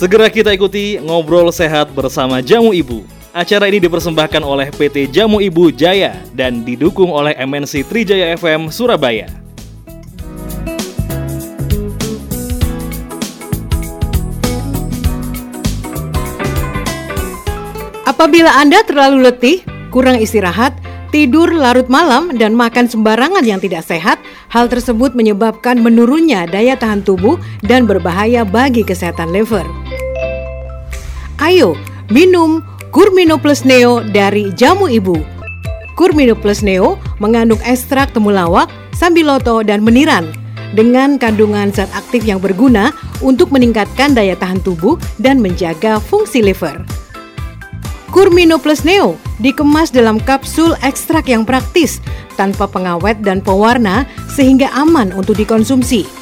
Segera kita ikuti ngobrol sehat bersama Jamu Ibu. Acara ini dipersembahkan oleh PT Jamu Ibu Jaya dan didukung oleh MNC Trijaya FM Surabaya. Apabila Anda terlalu letih, kurang istirahat, tidur larut malam, dan makan sembarangan yang tidak sehat, hal tersebut menyebabkan menurunnya daya tahan tubuh dan berbahaya bagi kesehatan liver. Ayo, minum Kurmino Plus Neo dari Jamu Ibu. Kurmino Plus Neo mengandung ekstrak temulawak, sambiloto, dan meniran dengan kandungan zat aktif yang berguna untuk meningkatkan daya tahan tubuh dan menjaga fungsi liver. Kurmino Plus Neo dikemas dalam kapsul ekstrak yang praktis, tanpa pengawet dan pewarna sehingga aman untuk dikonsumsi.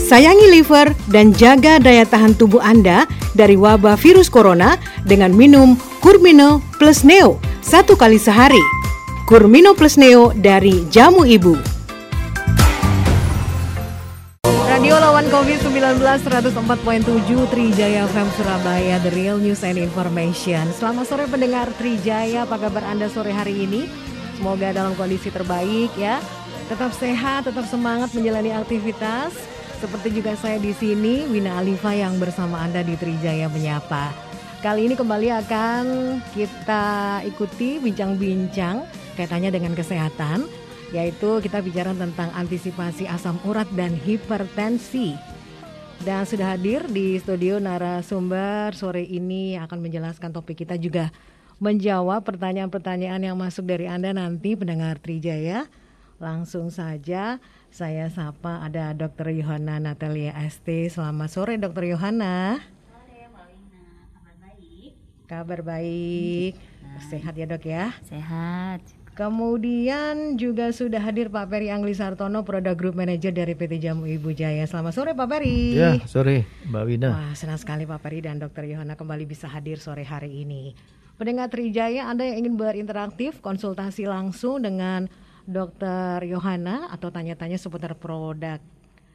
Sayangi liver dan jaga daya tahan tubuh Anda dari wabah virus corona dengan minum Kurmino Plus Neo satu kali sehari. Kurmino Plus Neo dari Jamu Ibu. Radio lawan COVID-19 104.7 Trijaya FM Surabaya The Real News and Information Selamat sore pendengar Trijaya Apa kabar Anda sore hari ini? Semoga dalam kondisi terbaik ya Tetap sehat, tetap semangat menjalani aktivitas Seperti juga saya di sini Wina Alifa yang bersama Anda di Trijaya Menyapa Kali ini kembali akan kita ikuti bincang-bincang kaitannya dengan kesehatan yaitu kita bicara tentang antisipasi asam urat dan hipertensi. Dan sudah hadir di studio narasumber sore ini akan menjelaskan topik kita juga menjawab pertanyaan-pertanyaan yang masuk dari Anda nanti pendengar Trijaya. Langsung saja saya sapa ada Dr. Yohana Natalia ST. Selamat sore Dr. Yohana. Sore Mbak Wina, kabar baik? Kabar baik. Sehat ya dok ya? Sehat. Kemudian juga sudah hadir Pak Peri Angli Sartono, Product Group Manager dari PT Jamu Ibu Jaya. Selamat sore Pak Peri. Ya, sore Mbak Wina. Wah, senang sekali Pak Peri dan Dr. Yohana kembali bisa hadir sore hari ini. Pendengar Trijaya, Anda yang ingin berinteraktif, konsultasi langsung dengan Dr. Yohana atau tanya-tanya seputar produk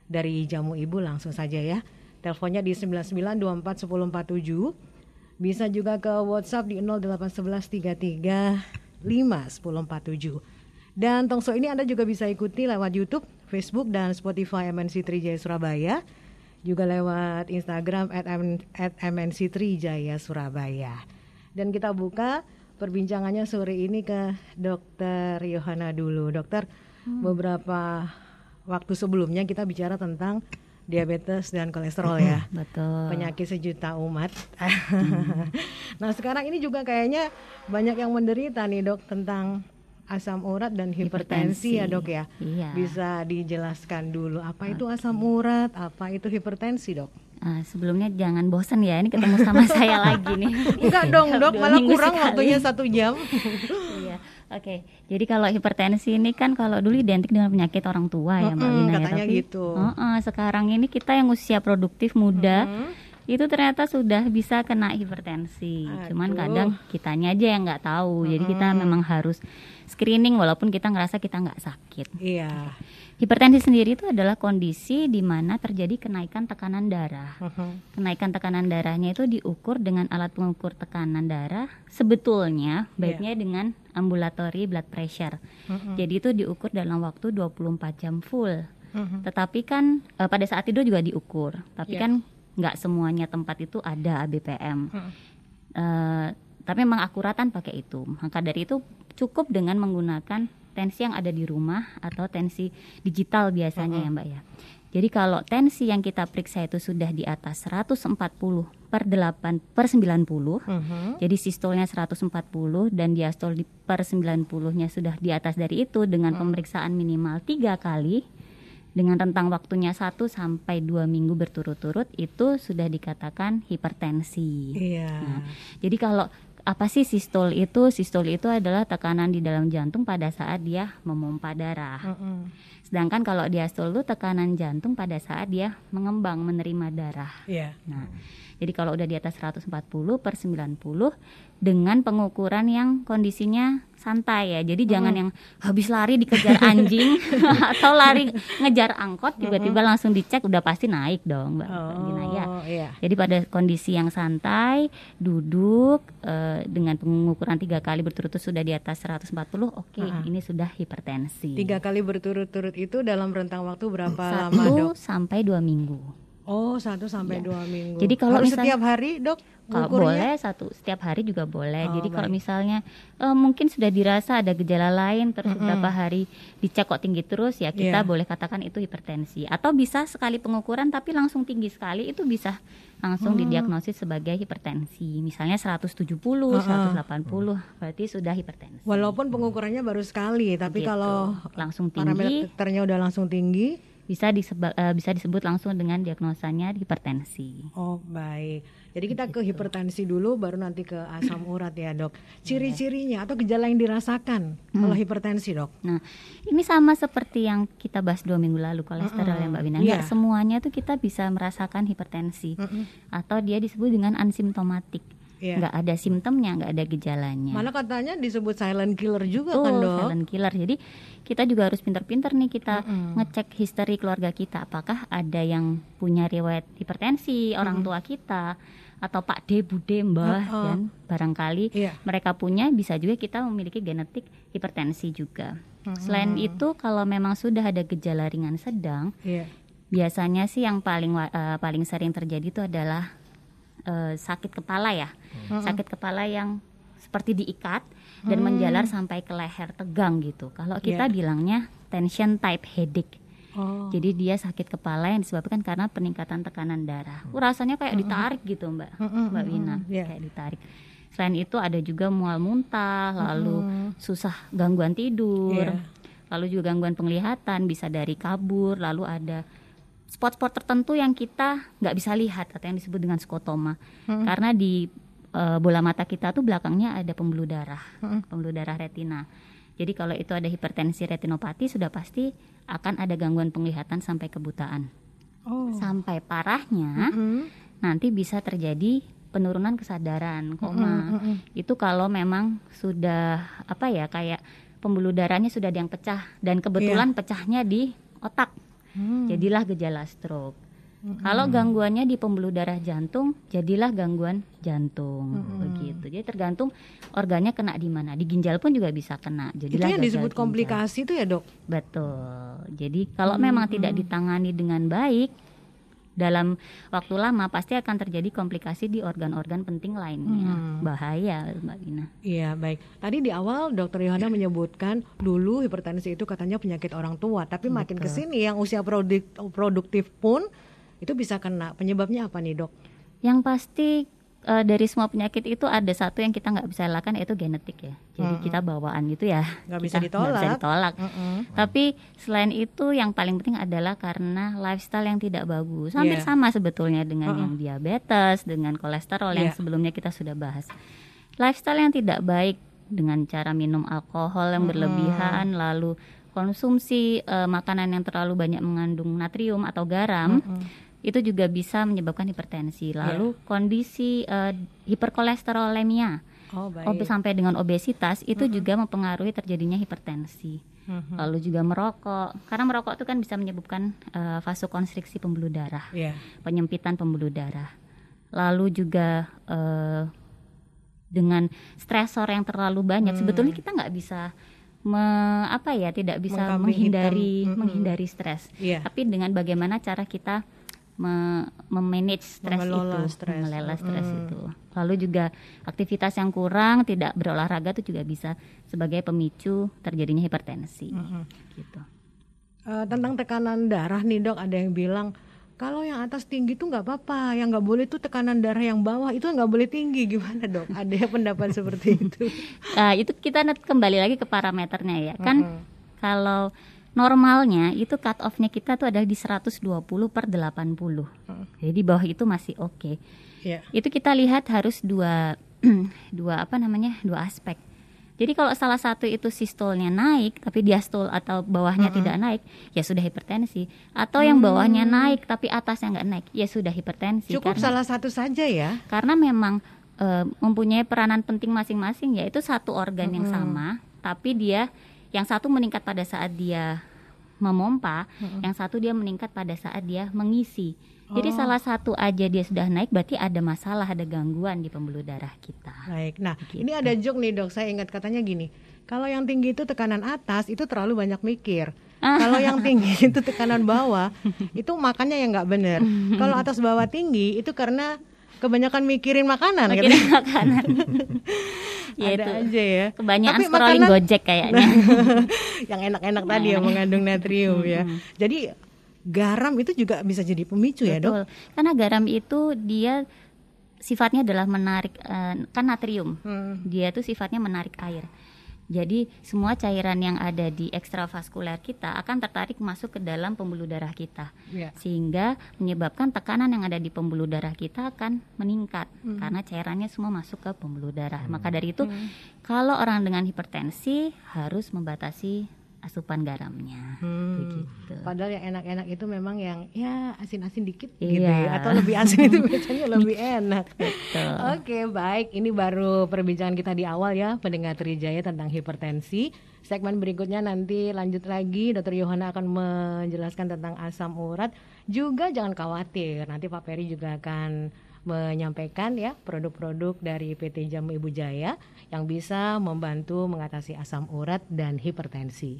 dari Jamu Ibu langsung saja ya. Teleponnya di 99241047. Bisa juga ke WhatsApp di 0811335 1047. Dan Tongso ini Anda juga bisa ikuti lewat YouTube, Facebook, dan Spotify MNC Trijaya Surabaya. Juga lewat Instagram at MNC Trijaya Surabaya. Dan kita buka perbincangannya sore ini ke Dokter Yohana dulu. Dokter, beberapa waktu sebelumnya kita bicara tentang diabetes dan kolesterol ya Betul. penyakit sejuta umat. nah sekarang ini juga kayaknya banyak yang menderita nih dok tentang asam urat dan hipertensi, ya Hipertensi. dok ya. Iya. Bisa dijelaskan dulu apa itu asam urat, apa itu hipertensi dok? Ah, sebelumnya jangan bosan ya, ini ketemu sama saya lagi nih. Enggak dong dok, malah kurang sekali. waktunya satu jam. Iya. Oke, jadi kalau hipertensi ini kan kalau dulu identik dengan penyakit orang tua ya Mbak Wina ya, katanya tapi gitu. Heeh, sekarang ini kita yang usia produktif muda Mm-mm. itu ternyata sudah bisa kena hipertensi. Cuman Aduh. kadang kitanya aja yang nggak tahu. Jadi kita memang harus screening walaupun kita ngerasa kita nggak sakit. Iya. Hipertensi sendiri itu adalah kondisi di mana terjadi kenaikan tekanan darah. Mhm. Kenaikan tekanan darahnya itu diukur dengan alat pengukur tekanan darah. Sebetulnya baiknya dengan ambulatory blood pressure. Mhm. Jadi itu diukur dalam waktu 24 jam full. Mhm. Tetapi kan eh, pada saat tidur juga diukur. Tapi Iya. kan nggak semuanya tempat itu ada ABPM. Mhm. Eh, tapi memang akuratan pakai itu. Maka dari itu cukup dengan menggunakan tensi yang ada di rumah atau tensi digital biasanya ya Mbak ya. Jadi kalau tensi yang kita periksa itu sudah di atas 140 per 8 per 90 Mhm. jadi sistolnya 140 dan diastol di per 90-nya sudah di atas dari itu dengan pemeriksaan minimal tiga kali dengan rentang waktunya 1 sampai 2 minggu berturut-turut itu sudah dikatakan hipertensi. Iya. Nah, jadi kalau apa sih sistol itu? Sistol itu adalah tekanan di dalam jantung pada saat dia memompa darah. Mhm. Sedangkan kalau diastol itu tekanan jantung pada saat dia mengembang menerima darah. Iya. Nah, jadi kalau udah di atas 140 per 90 dengan pengukuran yang kondisinya santai ya. Jadi jangan yang habis lari dikejar anjing atau lari ngejar angkot tiba-tiba langsung dicek udah pasti naik dong, Mbak Dina ya. Oh, iya. Jadi pada kondisi yang santai, duduk eh, dengan pengukuran tiga kali berturut-turut sudah di atas 140, oke Ah. ini sudah hipertensi. Tiga kali berturut-turut itu dalam rentang waktu berapa lama, Satu Dok? sampai dua minggu. Oh, satu sampai dua minggu. Jadi kalau Harus misalnya- setiap hari, Dok? Kalau boleh satu setiap hari juga boleh. Oh, Jadi kalau misalnya eh, mungkin sudah dirasa ada gejala lain terus beberapa hari dicek kok tinggi terus ya kita Iya. boleh katakan itu hipertensi. Atau bisa sekali pengukuran tapi langsung tinggi sekali itu bisa langsung Oh. didiagnosis sebagai hipertensi. Misalnya 170, 180 berarti sudah hipertensi. Walaupun pengukurannya baru sekali, tapi Gitu. kalau langsung tinggi parameternya udah langsung tinggi, bisa diseba, eh, bisa disebut langsung dengan diagnosanya hipertensi. oh baik. Jadi kita ke hipertensi dulu, baru nanti ke asam urat ya dok. Ciri-cirinya atau gejala yang dirasakan kalau hipertensi dok? Nah, ini sama seperti yang kita bahas dua minggu lalu kolesterol ya Mbak Wina. Nggak Iya. semuanya tuh kita bisa merasakan hipertensi atau dia disebut dengan ansimptomatik. Iya. Nggak ada simptomnya, nggak ada gejalanya. Malah katanya disebut silent killer juga Betul, kan dok? silent killer. Jadi kita juga harus pinter-pinter nih kita ngecek history keluarga kita. Apakah ada yang punya riwayat hipertensi orang tua kita atau Pak D, Bude, Mbah Mm-mm. dan barangkali Iya. mereka punya bisa juga kita memiliki genetik hipertensi juga. Selain itu kalau memang sudah ada gejala ringan sedang, Iya. biasanya sih yang paling eh, paling sering terjadi itu adalah eh, sakit kepala ya. Sakit kepala yang seperti diikat dan menjalar sampai ke leher tegang gitu. Kalau kita Iya. bilangnya tension type headache. Oh. Jadi dia sakit kepala yang disebabkan karena peningkatan tekanan darah. Uh, rasanya kayak ditarik gitu, Mbak. Mbak Wina, Iya. kayak ditarik. Selain itu ada juga mual muntah, lalu susah gangguan tidur, Iya. lalu juga gangguan penglihatan bisa dari kabur, lalu ada spot-spot tertentu yang kita nggak bisa lihat atau yang disebut dengan skotoma. Karena di eh, bola mata kita tuh belakangnya ada pembuluh darah, pembuluh darah retina. Jadi kalau itu ada hipertensi retinopati sudah pasti akan ada gangguan penglihatan sampai kebutaan. Oh. Sampai parahnya Hmm. nanti bisa terjadi penurunan kesadaran, koma. Itu kalau memang sudah apa ya kayak pembuluh darahnya sudah ada yang pecah dan kebetulan pecahnya di otak. Hmm. Jadilah gejala stroke. Kalau gangguannya di pembuluh darah jantung, jadilah gangguan jantung begitu. Jadi tergantung organnya kena di mana. Di ginjal pun juga bisa kena. Itu Jadilah yang disebut ginjal. komplikasi itu ya dok? Betul. Jadi kalau memang tidak ditangani dengan baik dalam waktu lama pasti akan terjadi komplikasi di organ-organ penting lainnya. Bahaya, Mbak Gina. Iya baik. Tadi di awal dokter Yohana menyebutkan dulu hipertensi itu katanya penyakit orang tua, tapi makin ke sini yang usia produk- produktif pun itu bisa kena. Penyebabnya apa nih dok? Yang pasti eh, dari semua penyakit itu ada satu yang kita nggak bisa elakkan yaitu genetik ya. Jadi kita bawaan gitu ya. Nggak bisa Kita nggak bisa ditolak. ditolak. Tapi selain itu yang paling penting adalah karena lifestyle yang tidak bagus. Hampir Iya. sama sebetulnya dengan yang diabetes, dengan kolesterol yang Iya. sebelumnya kita sudah bahas. Lifestyle yang tidak baik dengan cara minum alkohol yang berlebihan, lalu konsumsi eh, makanan yang terlalu banyak mengandung natrium atau garam, itu juga bisa menyebabkan hipertensi. Lalu kondisi eh, hiperkolesterolemia Oh baik. Sampai dengan obesitas itu juga mempengaruhi terjadinya hipertensi. Lalu juga merokok, karena merokok itu kan bisa menyebabkan eh, vasokonstriksi pembuluh darah, Iya. penyempitan pembuluh darah. Lalu juga eh, dengan stresor yang terlalu banyak, sebetulnya kita nggak bisa me- apa ya, tidak bisa Mengkambing menghindari hitam. Menghindari stres. Iya. Tapi dengan bagaimana cara kita me- memanage stres itu, Mengelola stres. mengelola stres itu. Lalu juga aktivitas yang kurang, tidak berolahraga itu juga bisa sebagai pemicu terjadinya hipertensi. Gitu. Eh, tentang tekanan darah nih dok, ada yang bilang kalau yang atas tinggi tuh nggak apa-apa, yang nggak boleh tuh tekanan darah yang bawah itu nggak boleh tinggi gimana dok? Ada yang pendapat seperti itu? Nah, itu kita net- kembali lagi ke parameternya ya. Kan kalau normalnya itu cut off-nya kita tuh adalah di 120 per 80. Jadi di bawah itu masih oke. Iya. Itu kita lihat harus dua dua apa namanya? dua aspek. Jadi kalau salah satu itu sistolnya naik tapi diastol atau bawahnya Mm-mm. tidak naik, ya sudah hipertensi. Atau yang bawahnya naik tapi atasnya nggak naik, ya sudah hipertensi. Cukup karena, salah satu saja ya. karena memang eh, mempunyai peranan penting masing-masing, yaitu satu organ yang Mm-mm. sama, tapi dia yang satu meningkat pada saat dia memompa, Mm-mm. yang satu dia meningkat pada saat dia mengisi. Jadi Oh. salah satu aja dia sudah naik, berarti ada masalah, ada gangguan di pembuluh darah kita. Baik. Nah, Gitu. ini ada joke nih, Dok. Saya ingat katanya gini. Kalau yang tinggi itu tekanan atas itu terlalu banyak mikir. Kalau yang tinggi itu tekanan bawah itu makannya yang nggak bener. Kalau atas bawah tinggi itu karena kebanyakan mikirin makanan. Mikirin katanya. makanan. ya ada itu. aja ya. Kebanyakan Tapi scrolling makanan- Gojek kayaknya. yang enak-enak tadi yang mengandung natrium ya. Jadi garam itu juga bisa jadi pemicu ya, Dok? Betul. Karena garam itu dia sifatnya adalah menarik eh, kan natrium. Hmm. Dia tuh sifatnya menarik air. Jadi semua cairan yang ada di ekstravaskuler kita akan tertarik masuk ke dalam pembuluh darah kita. Ya. Sehingga menyebabkan tekanan yang ada di pembuluh darah kita akan meningkat Hmm. karena cairannya semua masuk ke pembuluh darah. Maka dari itu kalau orang dengan hipertensi harus membatasi asupan garamnya. Hmm. Begitu. Padahal yang enak-enak itu memang yang ya asin-asin dikit Iya. gitu ya atau lebih asin itu biasanya lebih enak. Betul. Oke, baik. Ini baru perbincangan kita di awal ya, pendengar Trijaya tentang hipertensi. Segmen berikutnya nanti lanjut lagi, Dokter Yohana akan menjelaskan tentang asam urat. Juga jangan khawatir, nanti Pak Peri juga akan menyampaikan ya produk-produk dari PT Jamu Ibu Jaya yang bisa membantu mengatasi asam urat dan hipertensi.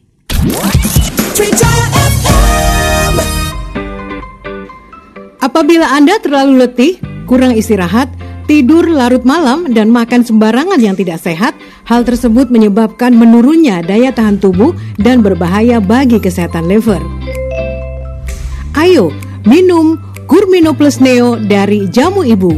Apabila Anda terlalu letih, kurang istirahat, tidur larut malam, dan makan sembarangan yang tidak sehat, hal tersebut menyebabkan menurunnya daya tahan tubuh dan berbahaya bagi kesehatan liver. Ayo, minum Kurmino Plus Neo dari Jamu Ibu.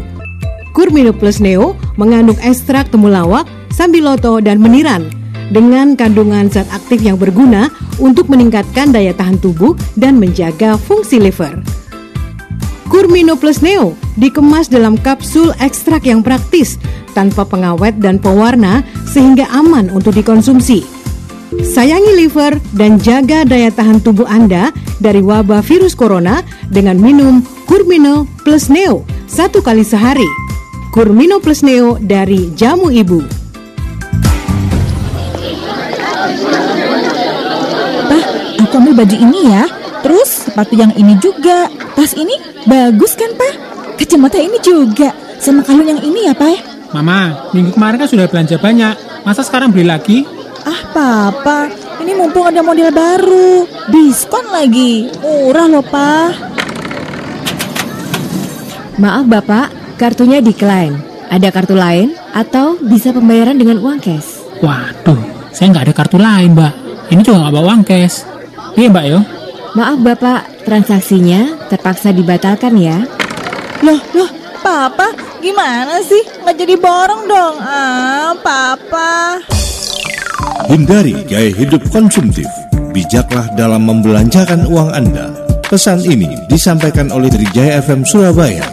Kurmino Plus Neo mengandung ekstrak temulawak, sambiloto, dan meniran dengan kandungan zat aktif yang berguna untuk meningkatkan daya tahan tubuh dan menjaga fungsi liver. Kurmino Plus Neo dikemas dalam kapsul ekstrak yang praktis, tanpa pengawet dan pewarna sehingga aman untuk dikonsumsi. Sayangi liver dan jaga daya tahan tubuh Anda dari wabah virus corona dengan minum Kurmino Plus Neo satu kali sehari. Kurmino Plus Neo dari Jamu Ibu. Ambil baju ini ya. Terus sepatu yang ini juga. Tas ini bagus kan, Pak? Kacamata ini juga. Sama kalung yang ini ya, Pak? Mama, minggu kemarin kan sudah belanja banyak. Masa sekarang beli lagi? Ah, Papa. Ini mumpung ada model baru. Diskon lagi. Murah loh, Pak. Maaf Bapak, kartunya decline. Ada kartu lain atau bisa pembayaran dengan uang cash? Waduh, saya nggak ada kartu lain, Mbak. Ini juga nggak bawa uang cash. Iya, Mbak yo. Maaf Bapak, transaksinya terpaksa dibatalkan ya. Loh, loh, Papa, gimana sih? Nggak jadi borong dong. Ah, Papa. Hindari gaya hidup konsumtif. Bijaklah dalam membelanjakan uang Anda. Pesan ini disampaikan oleh Trijaya FM Surabaya.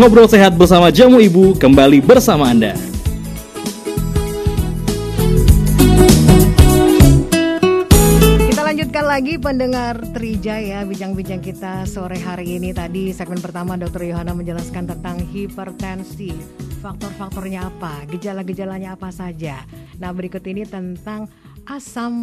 Ngobrol sehat bersama Jamu Ibu kembali bersama Anda. Kita lanjutkan lagi pendengar Trijaya bincang-bincang kita sore hari ini tadi segmen pertama Dr. Yohana menjelaskan tentang hipertensi faktor-faktornya apa gejala-gejalanya apa saja nah berikut ini tentang asam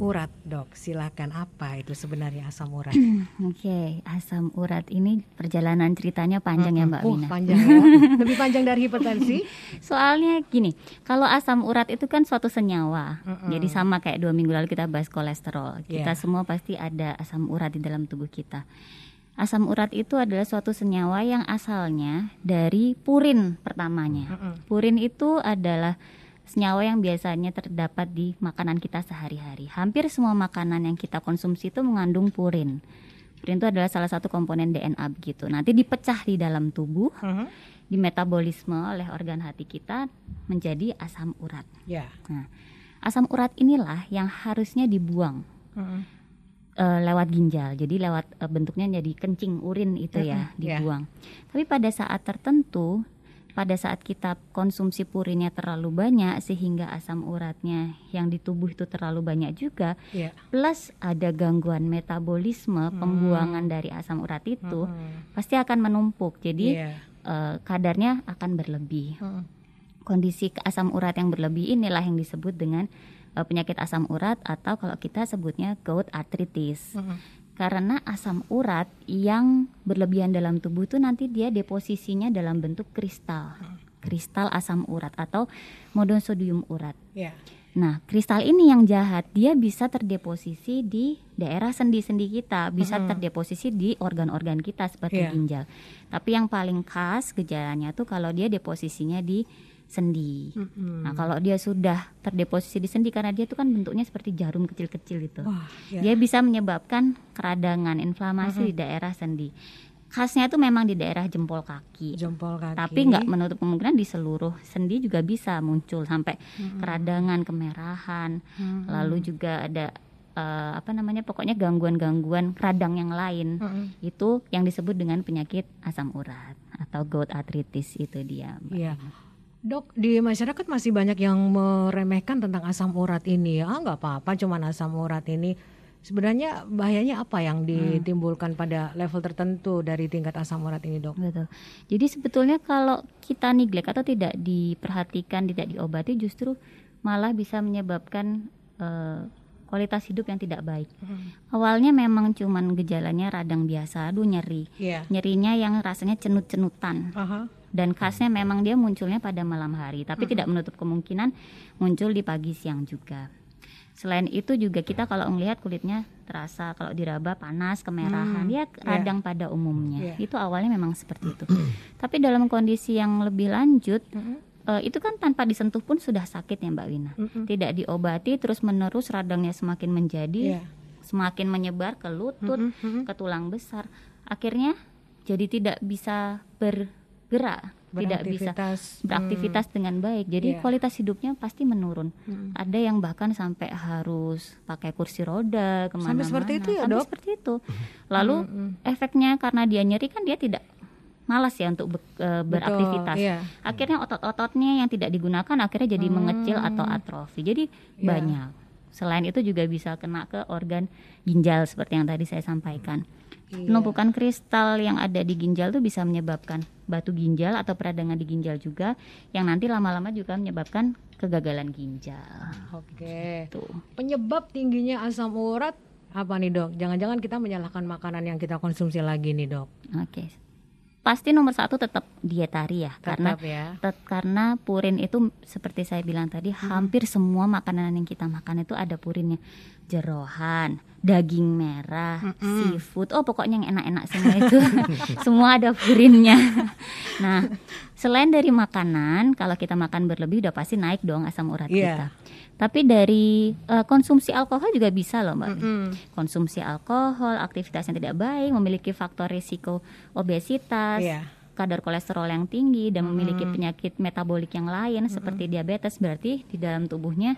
urat dok silakan apa itu sebenarnya asam urat Oke, asam urat ini perjalanan ceritanya panjang ya Mbak Uh, Wina. panjang ya lebih panjang dari hipertensi Soalnya gini, kalau asam urat itu kan suatu senyawa. Mm-mm. Jadi sama kayak dua minggu lalu kita bahas kolesterol. Kita Iya. semua pasti ada asam urat di dalam tubuh kita. Asam urat itu adalah suatu senyawa yang asalnya dari purin pertamanya. Mm-mm. Purin itu adalah senyawa yang biasanya terdapat di makanan kita sehari-hari. Hampir semua makanan yang kita konsumsi itu mengandung purin. Purin itu adalah salah satu komponen DNA begitu. Nanti dipecah di dalam tubuh, Mhm. di metabolisme oleh organ hati kita menjadi asam urat. Ya. Nah, asam urat inilah yang harusnya dibuang Mhm. eh, lewat ginjal. Jadi lewat eh, bentuknya jadi kencing urin itu ya Mm-mm, ya. dibuang. Tapi pada saat tertentu, pada saat kita konsumsi purinnya terlalu banyak sehingga asam uratnya yang di tubuh itu terlalu banyak juga, Ya. plus ada gangguan metabolisme pembuangan dari asam urat itu, pasti akan menumpuk. Jadi Iya. eh, kadarnya akan berlebih. Mhm. Kondisi asam urat yang berlebih inilah yang disebut dengan eh, penyakit asam urat atau kalau kita sebutnya gout arthritis. Mhm. Karena asam urat yang berlebihan dalam tubuh itu nanti dia deposisinya dalam bentuk kristal. Kristal asam urat atau monosodium urat. Ya. Nah, kristal ini yang jahat, dia bisa terdeposisi di daerah sendi-sendi kita, bisa terdeposisi di organ-organ kita seperti Iya. ginjal. Tapi yang paling khas gejalanya tuh kalau dia deposisinya di sendi. Mhm. Nah, kalau dia sudah terdeposisi di sendi karena dia tuh kan bentuknya seperti jarum kecil-kecil itu. Wah, ya. Dia bisa menyebabkan keradangan, inflamasi di daerah sendi. Khasnya itu memang di daerah jempol kaki. jempol kaki. Tapi nggak menutup kemungkinan di seluruh sendi juga bisa muncul sampai keradangan, kemerahan, lalu juga ada eh, apa namanya pokoknya gangguan-gangguan radang yang lain. Mhm. Itu yang disebut dengan penyakit asam urat atau gout arthritis itu dia. Mbak. Iya. Dok, di masyarakat masih banyak yang meremehkan tentang asam urat ini. Ah, nggak apa-apa, cuman asam urat ini. Sebenarnya bahayanya apa yang ditimbulkan pada level tertentu dari tingkat asam urat ini, dok? Betul. Jadi sebetulnya kalau kita neglect atau tidak diperhatikan, tidak diobati, justru malah bisa menyebabkan eh, kualitas hidup yang tidak baik. Awalnya memang cuman gejalanya radang biasa, aduh nyeri. Iya. Nyerinya yang rasanya cenut-cenutan. Aha. Dan khasnya memang dia munculnya pada malam hari, tapi tidak menutup kemungkinan muncul di pagi siang juga. Selain itu juga kita kalau melihat kulitnya terasa kalau diraba panas, kemerahan, dia radang pada umumnya. Iya. Itu awalnya memang seperti itu. Tapi dalam kondisi yang lebih lanjut, eh, itu kan tanpa disentuh pun sudah sakit ya Mbak Wina. Tidak diobati terus menerus radangnya semakin menjadi, Iya. semakin menyebar ke lutut, ke tulang besar. Akhirnya jadi tidak bisa bergerak, tidak bisa Beraktivitas. beraktivitas dengan baik. Jadi Iya. kualitas hidupnya pasti menurun. Ada yang bahkan sampai harus pakai kursi roda ke mana-mana. seperti itu ya, Sampai Dok? seperti itu. Lalu efeknya karena dia nyeri kan dia tidak malas ya untuk be- e, beraktivitas. iya. Akhirnya otot-ototnya yang tidak digunakan akhirnya jadi mengecil atau atrofi. Jadi Iya. banyak. Selain itu juga bisa kena ke organ ginjal seperti yang tadi saya sampaikan. Iya. Penumpukan kristal yang ada di ginjal itu bisa menyebabkan batu ginjal atau peradangan di ginjal juga yang nanti lama-lama juga menyebabkan kegagalan ginjal. Oke. Tuh. Penyebab tingginya asam urat apa nih, dok? Jangan-jangan kita menyalahkan makanan yang kita konsumsi lagi nih, dok? Oke. Pasti nomor satu tetap dietari ya, karena Tetap ya. tet- karena purin itu seperti saya bilang tadi hampir semua makanan yang kita makan itu ada purinnya. Jerohan, daging merah, seafood, oh pokoknya yang enak-enak semua itu semua ada purinnya. nah, selain dari makanan, kalau kita makan berlebih udah pasti naik dong asam urat Iya. kita. Tapi dari eh, konsumsi alkohol juga bisa loh mbak. Konsumsi alkohol, aktivitas yang tidak baik, memiliki faktor risiko obesitas, Iya. kadar kolesterol yang tinggi dan memiliki penyakit metabolik yang lain seperti diabetes berarti di dalam tubuhnya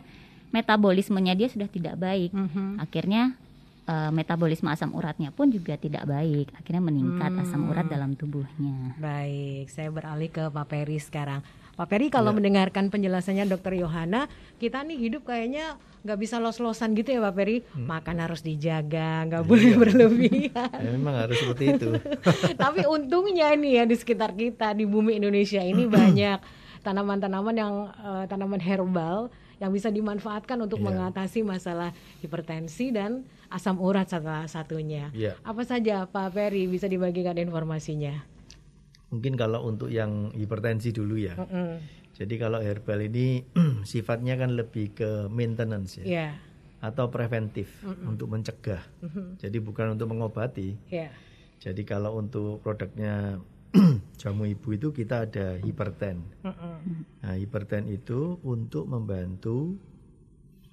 metabolismenya dia sudah tidak baik. Akhirnya eh, metabolisme asam uratnya pun juga tidak baik. Akhirnya meningkat asam urat dalam tubuhnya. Baik, saya beralih ke Pak Peri sekarang. Pak Peri kalau mendengarkan penjelasannya Dokter Yohana, kita nih hidup kayaknya nggak bisa los-losan gitu ya Pak Peri. Makan harus dijaga, nggak boleh berlebihan. Ya, memang harus seperti itu. Tapi untungnya nih ya di sekitar kita di bumi Indonesia ini banyak tanaman-tanaman yang eh, tanaman herbal yang bisa dimanfaatkan untuk Iya. mengatasi masalah hipertensi dan asam urat salah satunya. Iya. Apa saja Pak Peri bisa dibagikan informasinya? Mungkin kalau untuk yang hipertensi dulu ya. Mm, Jadi kalau herbal ini sifatnya kan lebih ke maintenance ya. Iya, Atau preventif untuk mencegah. Jadi bukan untuk mengobati. iya. Jadi kalau untuk produknya jamu ibu itu kita ada hiperten. Nah, hiperten itu untuk membantu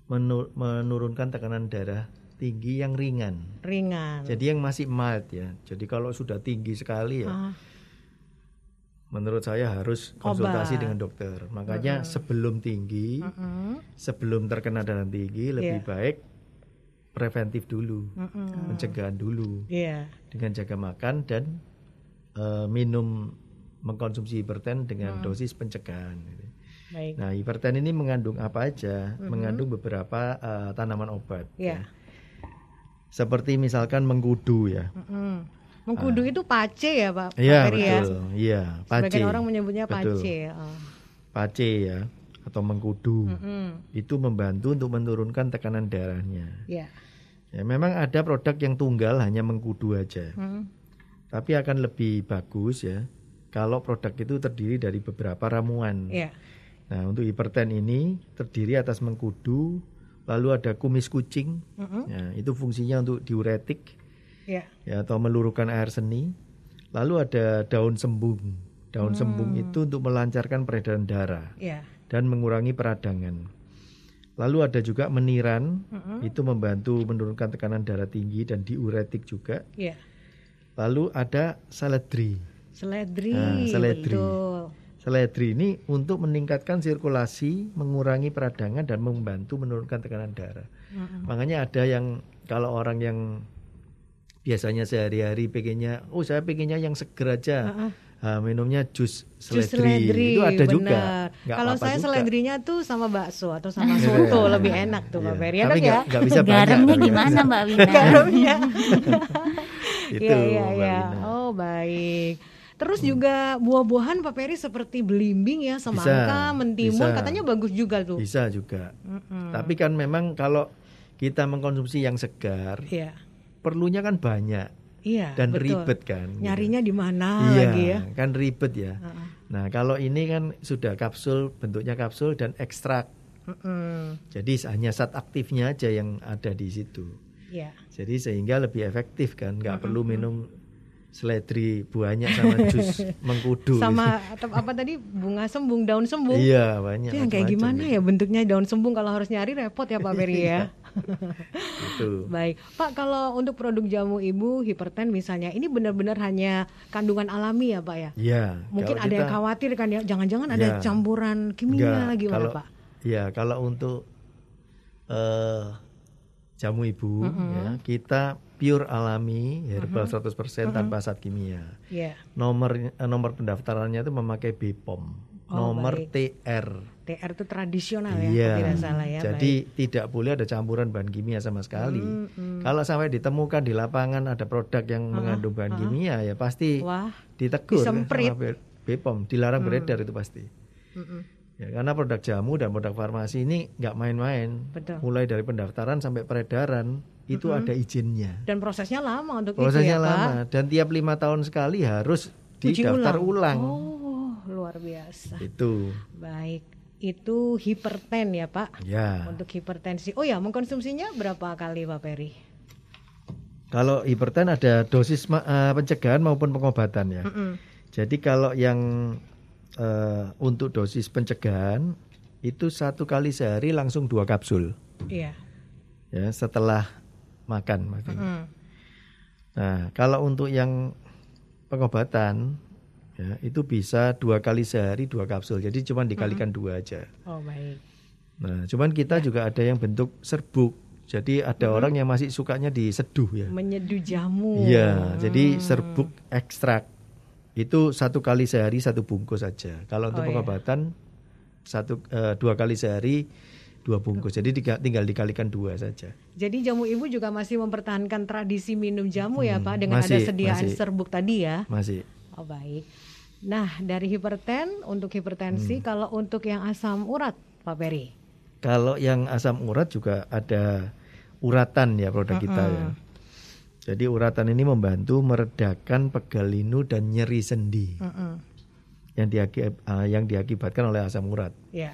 menu- menurunkan tekanan darah tinggi yang ringan. Ringan. Jadi yang masih mild ya. Jadi kalau sudah tinggi sekali ya, Ah, menurut saya harus konsultasi Obat. dengan dokter. Makanya sebelum tinggi, mm, sebelum terkena darah tinggi lebih Iya. baik preventif dulu, mm-mm. pencegahan dulu Iya. dengan jaga makan dan eh, minum mengkonsumsi hiperten dengan dosis pencegahan. gitu. Baik. Nah, hiperten ini mengandung apa aja? Mengandung beberapa eh, tanaman obat. Iya. Seperti misalkan mengkudu ya. Mm-mm. Mengkudu itu pace ya Pak. Iya ya? betul. Iya, pace. Sebagian orang menyebutnya Betul. pace. Oh. Pace ya atau mengkudu. Mm-mm. Itu membantu untuk menurunkan tekanan darahnya. Iya. Ya, memang ada produk yang tunggal hanya mengkudu aja. Mm. Tapi akan lebih bagus ya kalau produk itu terdiri dari beberapa ramuan. Iya. Nah, untuk hiperten ini terdiri atas mengkudu, lalu ada kumis kucing. Mm-mm. Ya, itu fungsinya untuk diuretik Iya. ya atau meluruhkan air seni. Lalu ada daun sembung. Daun sembung itu untuk melancarkan peredaran darah Iya. dan mengurangi peradangan. Lalu ada juga meniran, itu membantu menurunkan tekanan darah tinggi dan diuretik juga. Iya. Lalu ada seledri. Seledri. Nah, seledri. Betul. Seledri ini untuk meningkatkan sirkulasi, mengurangi peradangan dan membantu menurunkan tekanan darah. Makanya ada yang kalau orang yang biasanya sehari-hari pengennya, oh saya pengennya yang seger aja, Ah, minumnya jus Jus seledri. itu ada juga. Kalau saya juga. seledrinya tuh sama bakso atau sama soto lebih enak tuh Iya. Ferry ya Tapi kan ya? nggak- nggak bisa banyak. Garamnya ya. gimana Mbak Wina? Garamnya. Itu, Iya iya Mbak iya. Wina. Oh baik. Terus juga buah-buahan Pak Ferry seperti belimbing ya, semangka, mentimun, bisa. katanya bagus juga tuh. Bisa juga. Tapi kan memang kalau kita mengkonsumsi yang segar, Iya. perlunya kan banyak Iya. dan betul. ribet kan. gitu. Nyarinya di mana iya, lagi ya? kan ribet ya. Nah, kalau ini kan sudah kapsul, bentuknya kapsul dan ekstrak. Mm-mm. Jadi hanya zat aktifnya aja yang ada di situ. Iya. Jadi sehingga lebih efektif kan, nggak perlu minum seledri banyak sama jus mengkudu. Sama atau apa tadi bunga sembung, daun sembung. Iya, banyak. Itu yang kayak gimana ya bentuknya daun sembung kalau harus nyari repot ya Pak Ferry ya. Gitu. Baik, Pak kalau untuk produk jamu ibu hiperten misalnya ini benar-benar hanya kandungan alami ya Pak ya? Iya. Mungkin ada yang kita- khawatir kan ya, jangan-jangan ada Ya. campuran kimia Enggak, lagi kalau, Pak? Ya, kalau untuk eh jamu ibu ya, kita pure alami herbal 100% tanpa zat kimia. Iya. Nomor eh, nomor pendaftarannya itu memakai BPOM. Oh, nomor baik. TR. TR itu tradisional ya, Iya. tidak salah ya. Jadi tidak boleh ada campuran bahan kimia sama sekali. Kalau sampai ditemukan di lapangan ada produk yang mengandung bahan kimia ya pasti baik. Wah, ditegur ya Disemprit. sama BPOM, dilarang beredar itu pasti. Ya, karena produk jamu dan produk farmasi ini nggak main-main. Mulai dari pendaftaran sampai peredaran itu ada izinnya. dan prosesnya lama untuk Prosesnya itu ya Pak. lama dan tiap lima tahun sekali harus Uji didaftar ulang. Oh, luar biasa. Itu. Baik, itu hiperten ya Pak. Ya. Untuk hipertensi. Oh ya, mengkonsumsinya berapa kali Pak Ferry? Kalau hiperten ada dosis ma- eh, pencegahan maupun pengobatan ya. Mm-mm. Jadi kalau yang eh, untuk dosis pencegahan itu satu kali sehari langsung dua kapsul Iya. ya setelah makan maksudnya. Mm. Nah kalau untuk yang pengobatan ya itu bisa dua kali sehari dua kapsul. Jadi cuma dikalikan dua aja. Oh baik. Nah cuman kita juga ada yang bentuk serbuk. Jadi ada orang yang masih sukanya diseduh ya. Menyeduh jamu. Iya, jadi serbuk ekstrak itu satu kali sehari satu bungkus saja. Kalau untuk Oh, iya. pengobatan satu eh, dua kali sehari dua bungkus. Jadi tiga- tinggal dikalikan dua saja. Jadi jamu ibu juga masih mempertahankan tradisi minum jamu ya Pak dengan ada Hmm, masih, sediaan masih. serbuk tadi ya. Masih. Oh baik. Nah dari hiperten untuk Hmm. hipertensi, kalau untuk yang asam urat Pak Ferry. Kalau yang asam urat juga ada uratan ya produk kita ya. Jadi uratan ini membantu meredakan pegal linu dan nyeri sendi Mm-mm. yang, diaki- eh, yang diakibatkan oleh asam urat. Ya.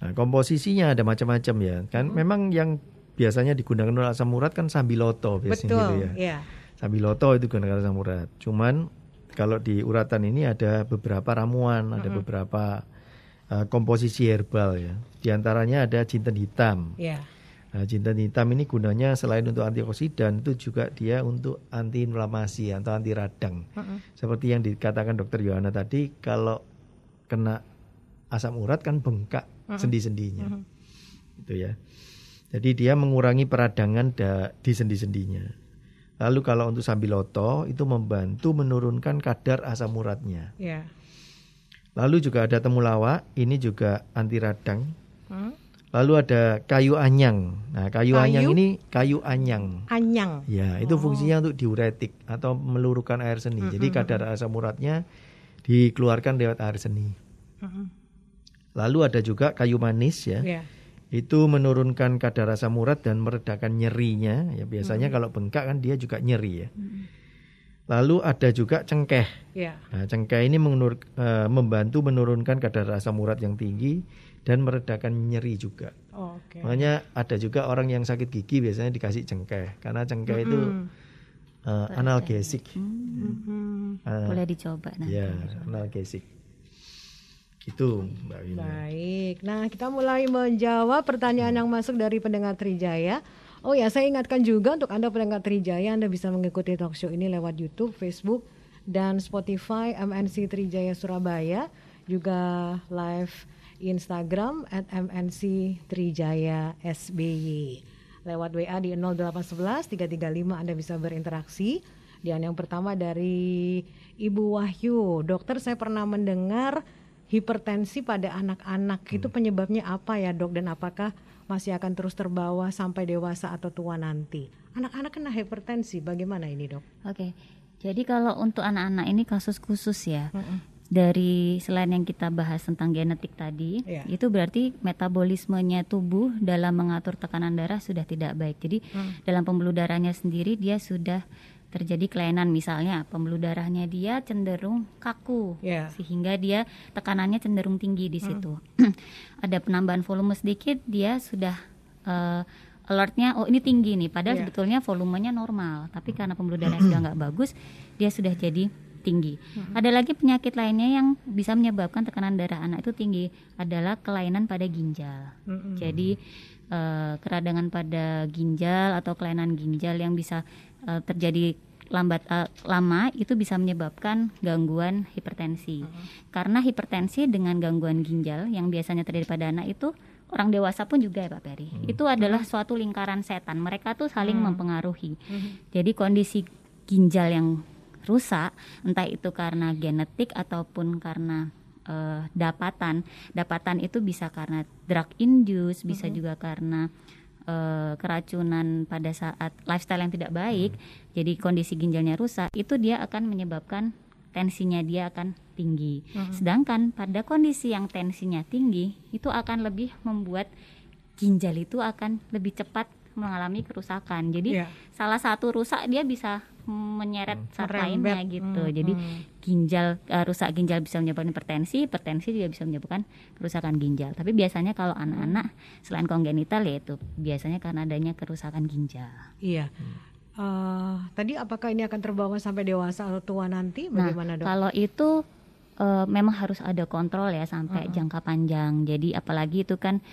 Nah, komposisinya ada macam-macam ya. Kan memang yang biasanya digunakan oleh asam urat kan sambiloto biasanya Betul. gitu ya. Ya. Sambiloto itu gunakan asam urat. Cuman kalau di uratan ini ada beberapa ramuan, ada beberapa uh, komposisi herbal ya. Di antaranya ada jinten hitam. Ya. Nah, jinten hitam ini gunanya selain untuk antioksidan itu juga dia untuk anti inflamasi atau anti radang. Seperti yang dikatakan dokter Yohana tadi, kalau kena asam urat kan bengkak sendi-sendinya. Itu ya. Jadi dia mengurangi peradangan da- di sendi-sendinya. Lalu kalau untuk sambiloto itu membantu menurunkan kadar asam uratnya. Ya. Lalu juga ada temulawak, ini juga anti radang. Hmm? Lalu ada kayu anyang. Nah, kayu, Kayu? anyang ini kayu anyang. Anyang. Ya, itu fungsinya untuk diuretik atau meluruhkan air seni. Jadi kadar asam uratnya dikeluarkan lewat air seni. Lalu ada juga kayu manis ya. Ya. Itu menurunkan kadar asam urat dan meredakan nyerinya. Ya biasanya kalau bengkak kan dia juga nyeri ya. Lalu ada juga cengkeh. Ya. Nah, cengkeh ini menur- eh, membantu menurunkan kadar asam urat yang tinggi dan meredakan nyeri juga. Oke. Makanya ada juga orang yang sakit gigi biasanya dikasih cengkeh karena cengkeh itu eh, analgesik. Hmm. Eh, Boleh dicoba nah. ya, analgesik. Gitu, Mbak Wina. Baik. Nah, kita mulai menjawab pertanyaan yang masuk dari pendengar Trijaya. Oh ya, saya ingatkan juga untuk Anda pendengar Trijaya, Anda bisa mengikuti talk show ini lewat YouTube, Facebook, dan Spotify MNC Trijaya Surabaya. Juga live Instagram at MNC Trijaya SBY. Lewat WA di 0811 335 Anda bisa berinteraksi. Dan yang pertama dari Ibu Wahyu. Dokter, saya pernah mendengar hipertensi pada anak-anak itu penyebabnya apa ya dok dan apakah masih akan terus terbawa sampai dewasa atau tua nanti anak-anak kena hipertensi bagaimana ini dok Oke. Jadi kalau untuk anak-anak ini kasus khusus ya. Dari selain yang kita bahas tentang genetik tadi, Iya. itu berarti metabolismenya tubuh dalam mengatur tekanan darah sudah tidak baik. Jadi dalam pembuluh darahnya sendiri dia sudah terjadi kelainan misalnya pembuluh darahnya dia cenderung kaku Iya. sehingga dia tekanannya cenderung tinggi di situ. Ada penambahan volume sedikit dia sudah eh, alertnya oh ini tinggi nih padahal Iya. sebetulnya volumenya normal tapi karena pembuluh darah sudah nggak bagus dia sudah jadi tinggi. Ada lagi penyakit lainnya yang bisa menyebabkan tekanan darah anak itu tinggi adalah kelainan pada ginjal. Jadi eh, keradangan pada ginjal atau kelainan ginjal yang bisa eh, terjadi lambat eh, lama itu bisa menyebabkan gangguan hipertensi. Karena hipertensi dengan gangguan ginjal yang biasanya terjadi pada anak itu orang dewasa pun juga ya Pak Peri. Itu adalah suatu lingkaran setan. Mereka tuh saling mempengaruhi. Jadi kondisi ginjal yang rusak, entah itu karena genetik ataupun karena eh, dapatan. Dapatan itu bisa karena drug induce, bisa juga karena eh, keracunan pada saat lifestyle yang tidak baik. Jadi kondisi ginjalnya rusak, itu dia akan menyebabkan tensinya dia akan tinggi. Sedangkan pada kondisi yang tensinya tinggi, itu akan lebih membuat ginjal itu akan lebih cepat mengalami kerusakan. Jadi Iya. salah satu rusak dia bisa menyeret saat Merembet. lainnya gitu. Hmm, Jadi hmm. ginjal eh, rusak ginjal bisa menyebabkan hipertensi, hipertensi juga bisa menyebabkan kerusakan ginjal. Tapi biasanya kalau anak-anak selain kongenital yaitu biasanya karena adanya kerusakan ginjal. iya Eh, tadi apakah ini akan terbawa sampai dewasa atau tua nanti bagaimana nah, dok kalau itu eh, memang harus ada kontrol ya sampai jangka panjang. Jadi apalagi itu kan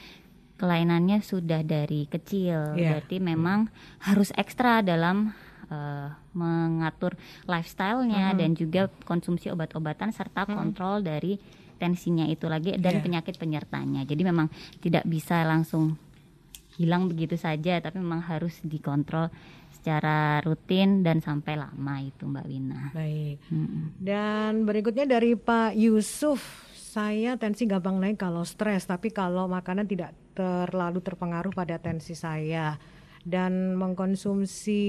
kelainannya sudah dari kecil, Iya. berarti memang harus ekstra dalam eh, mengatur lifestyle-nya dan juga konsumsi obat-obatan serta kontrol dari tensinya itu lagi dan Iya. penyakit penyertanya. Jadi memang tidak bisa langsung hilang begitu saja, tapi memang harus dikontrol secara rutin dan sampai lama itu Mbak Wina. baik Mm-mm. Dan berikutnya dari Pak Yusuf, saya tensi gampang naik kalau stres, tapi kalau makanan tidak terlalu terpengaruh pada tensi saya dan mengkonsumsi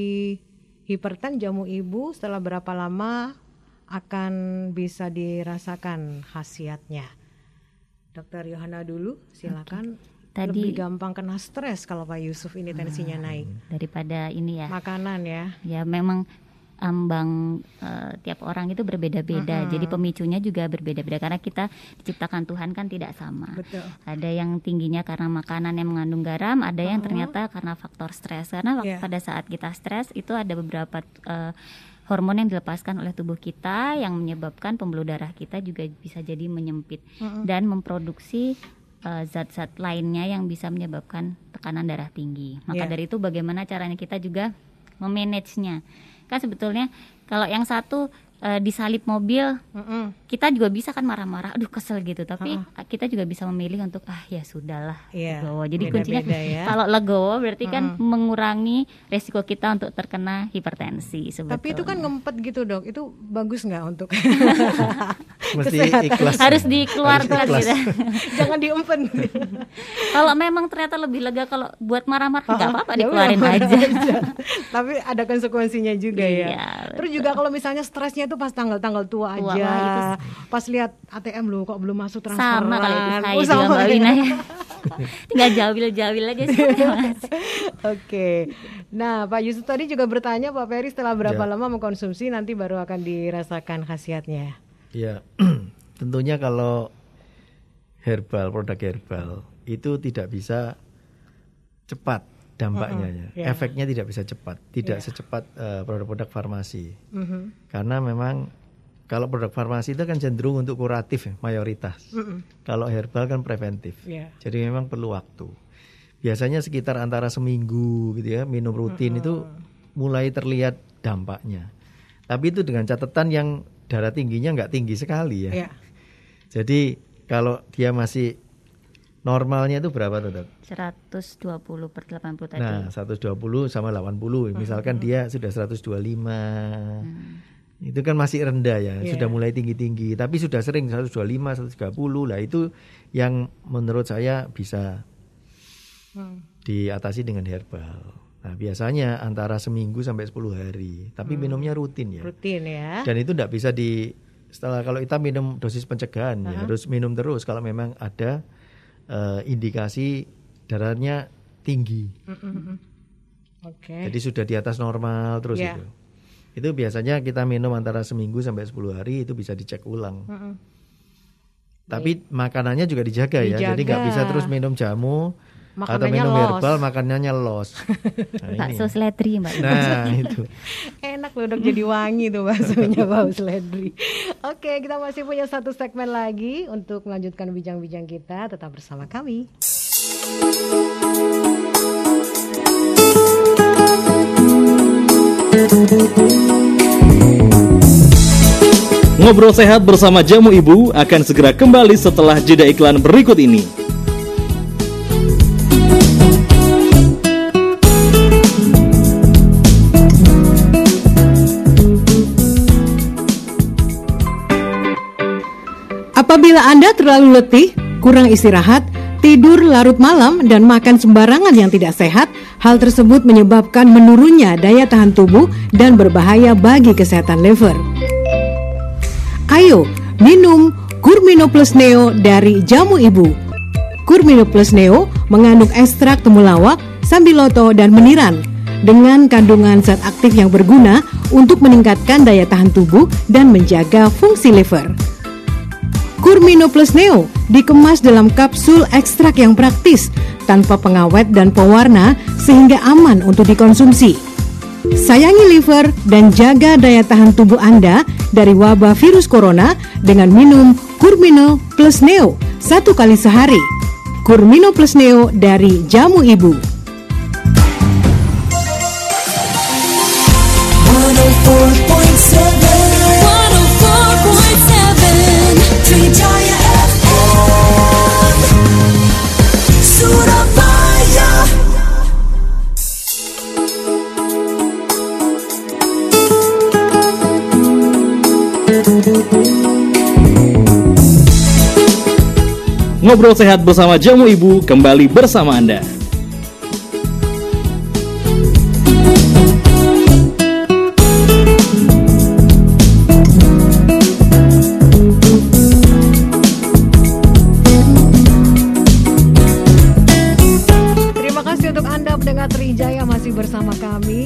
hiperten jamu ibu setelah berapa lama akan bisa dirasakan khasiatnya. Dokter Yohana dulu, silakan. Tadi- Lebih gampang kena stres kalau Pak Yusuf ini tensinya naik. daripada ini ya. Makanan ya. Ya memang ambang eh, tiap orang itu berbeda-beda. Jadi pemicunya juga berbeda-beda karena kita diciptakan Tuhan kan tidak sama. Betul. Ada yang tingginya karena makanan yang mengandung garam, ada yang ternyata karena faktor stres. Karena Iya. pada saat kita stres itu ada beberapa eh, hormon yang dilepaskan oleh tubuh kita yang menyebabkan pembuluh darah kita juga bisa jadi menyempit Mm-mm. dan memproduksi eh, zat-zat lainnya yang bisa menyebabkan tekanan darah tinggi. Maka Iya. dari itu bagaimana caranya kita juga memanagenya. Kan sebetulnya kalau yang satu eh, disalip mobil Mm-mm. kita juga bisa kan marah-marah, aduh kesel gitu. Tapi kita juga bisa memilih untuk ah ya sudahlah. Iya, legowo. Jadi kuncinya beda-beda ya. kalau legowo berarti kan mengurangi resiko kita untuk terkena hipertensi sebetulnya. Tapi itu kan ngempet gitu dok, itu bagus nggak untuk Mesti Kesehatan. ikhlas. harus dikeluarkan Harus gitu. jangan diumpen. kalau memang ternyata lebih lega kalau buat marah-marah nggak apa-apa Ya dikeluarin marah aja. Tapi ada konsekuensinya juga Iya, ya. Terus juga kalau misalnya stresnya itu pas tanggal-tanggal tua Tua, aja, itu- pas lihat ATM lu kok belum masuk transferan. Sama kalau itu saya Oh, juga sama Mbak ya? Wina ya. Tinggal jawil-jawil aja sih. Oke. Nah, Pak Yusuf tadi juga bertanya Pak Ferry setelah berapa Ya. lama mengkonsumsi nanti baru akan dirasakan khasiatnya. Ya, tentunya kalau herbal, produk herbal itu tidak bisa cepat dampaknya ya. ya. Efeknya tidak bisa cepat, tidak Ya. secepat eh, produk-produk farmasi. Mhm. Karena memang kalau produk farmasi itu kan cenderung untuk kuratif ya, mayoritas. Mm-mm. Kalau herbal kan preventif. Ya. Jadi memang perlu waktu. Biasanya sekitar antara seminggu gitu ya, minum rutin itu mulai terlihat dampaknya. Tapi itu dengan catatan yang darah tingginya nggak tinggi sekali ya. Ya. Jadi kalau dia masih normalnya itu berapa tuh dok? 120 per 80 tadi. Nah 120 sama 80 Misalkan dia sudah 125 Itu kan masih rendah ya Iya. Sudah mulai tinggi-tinggi Tapi sudah sering 125, 130 Lah itu yang menurut saya bisa Hmm. diatasi dengan herbal Nah biasanya antara seminggu sampai 10 hari Tapi minumnya rutin ya Rutin ya. Dan itu tidak bisa di setelah kalau kita minum dosis pencegahan ya harus minum terus kalau memang ada eh, indikasi darahnya tinggi. Mm-mm. Oke. Jadi sudah di atas normal terus Ya. itu. Itu biasanya kita minum antara seminggu sampai 10 hari itu bisa dicek ulang. Mm-mm. Tapi makanannya juga dijaga, ya. Jadi nggak Dijaga. bisa terus minum jamu atau Makanannya minum los. herbal makanannya los. Nah, ini. Bakso seledri Mbak. Nah, itu. Enak loh dok jadi wangi tuh baksonya bau seledri. Oke kita masih punya satu segmen lagi untuk melanjutkan bincang-bincang kita. Tetap bersama kami. Ngobrol sehat bersama Jamu Ibu akan segera kembali setelah jeda iklan berikut ini. Apabila Anda terlalu letih, kurang istirahat, tidur larut malam, dan makan sembarangan yang tidak sehat, hal tersebut menyebabkan menurunnya daya tahan tubuh dan berbahaya bagi kesehatan liver. Ayo, minum Kurmino Plus Neo dari Jamu Ibu. Kurmino Plus Neo mengandung ekstrak temulawak, sambiloto, dan meniran dengan kandungan zat aktif yang berguna untuk meningkatkan daya tahan tubuh dan menjaga fungsi liver. Kurmino Plus Neo dikemas dalam kapsul ekstrak yang praktis, tanpa pengawet dan pewarna sehingga aman untuk dikonsumsi. Sayangi liver dan jaga daya tahan tubuh Anda dari wabah virus corona dengan minum Kurmino Plus Neo satu kali sehari. Kurmino Plus Neo dari Jamu Ibu. Ngobrol sehat bersama Jamu Ibu kembali bersama Anda.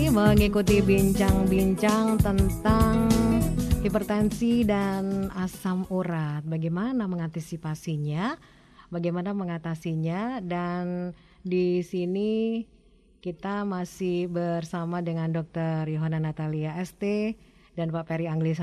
Mengikuti bincang-bincang tentang hipertensi dan asam urat. Bagaimana mengantisipasinya? Bagaimana mengatasinya? Dan di sini kita masih bersama dengan Dr. Yohana Natalia ST dan Pak Peri Anglis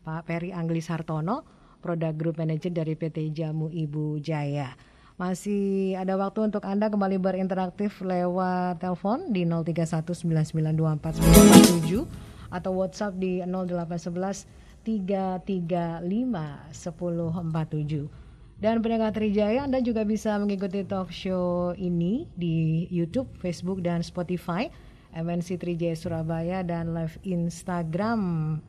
Pak Peri Anglis Hartono, Product Group Manager dari PT Jamu Ibu Jaya. Masih ada waktu untuk Anda kembali berinteraktif lewat telepon di 0319924947 atau WhatsApp di 0811 335 1047. Dan pendengar Trijaya Anda juga bisa mengikuti talk show ini di YouTube, Facebook, dan Spotify MNC Trijaya Surabaya dan live Instagram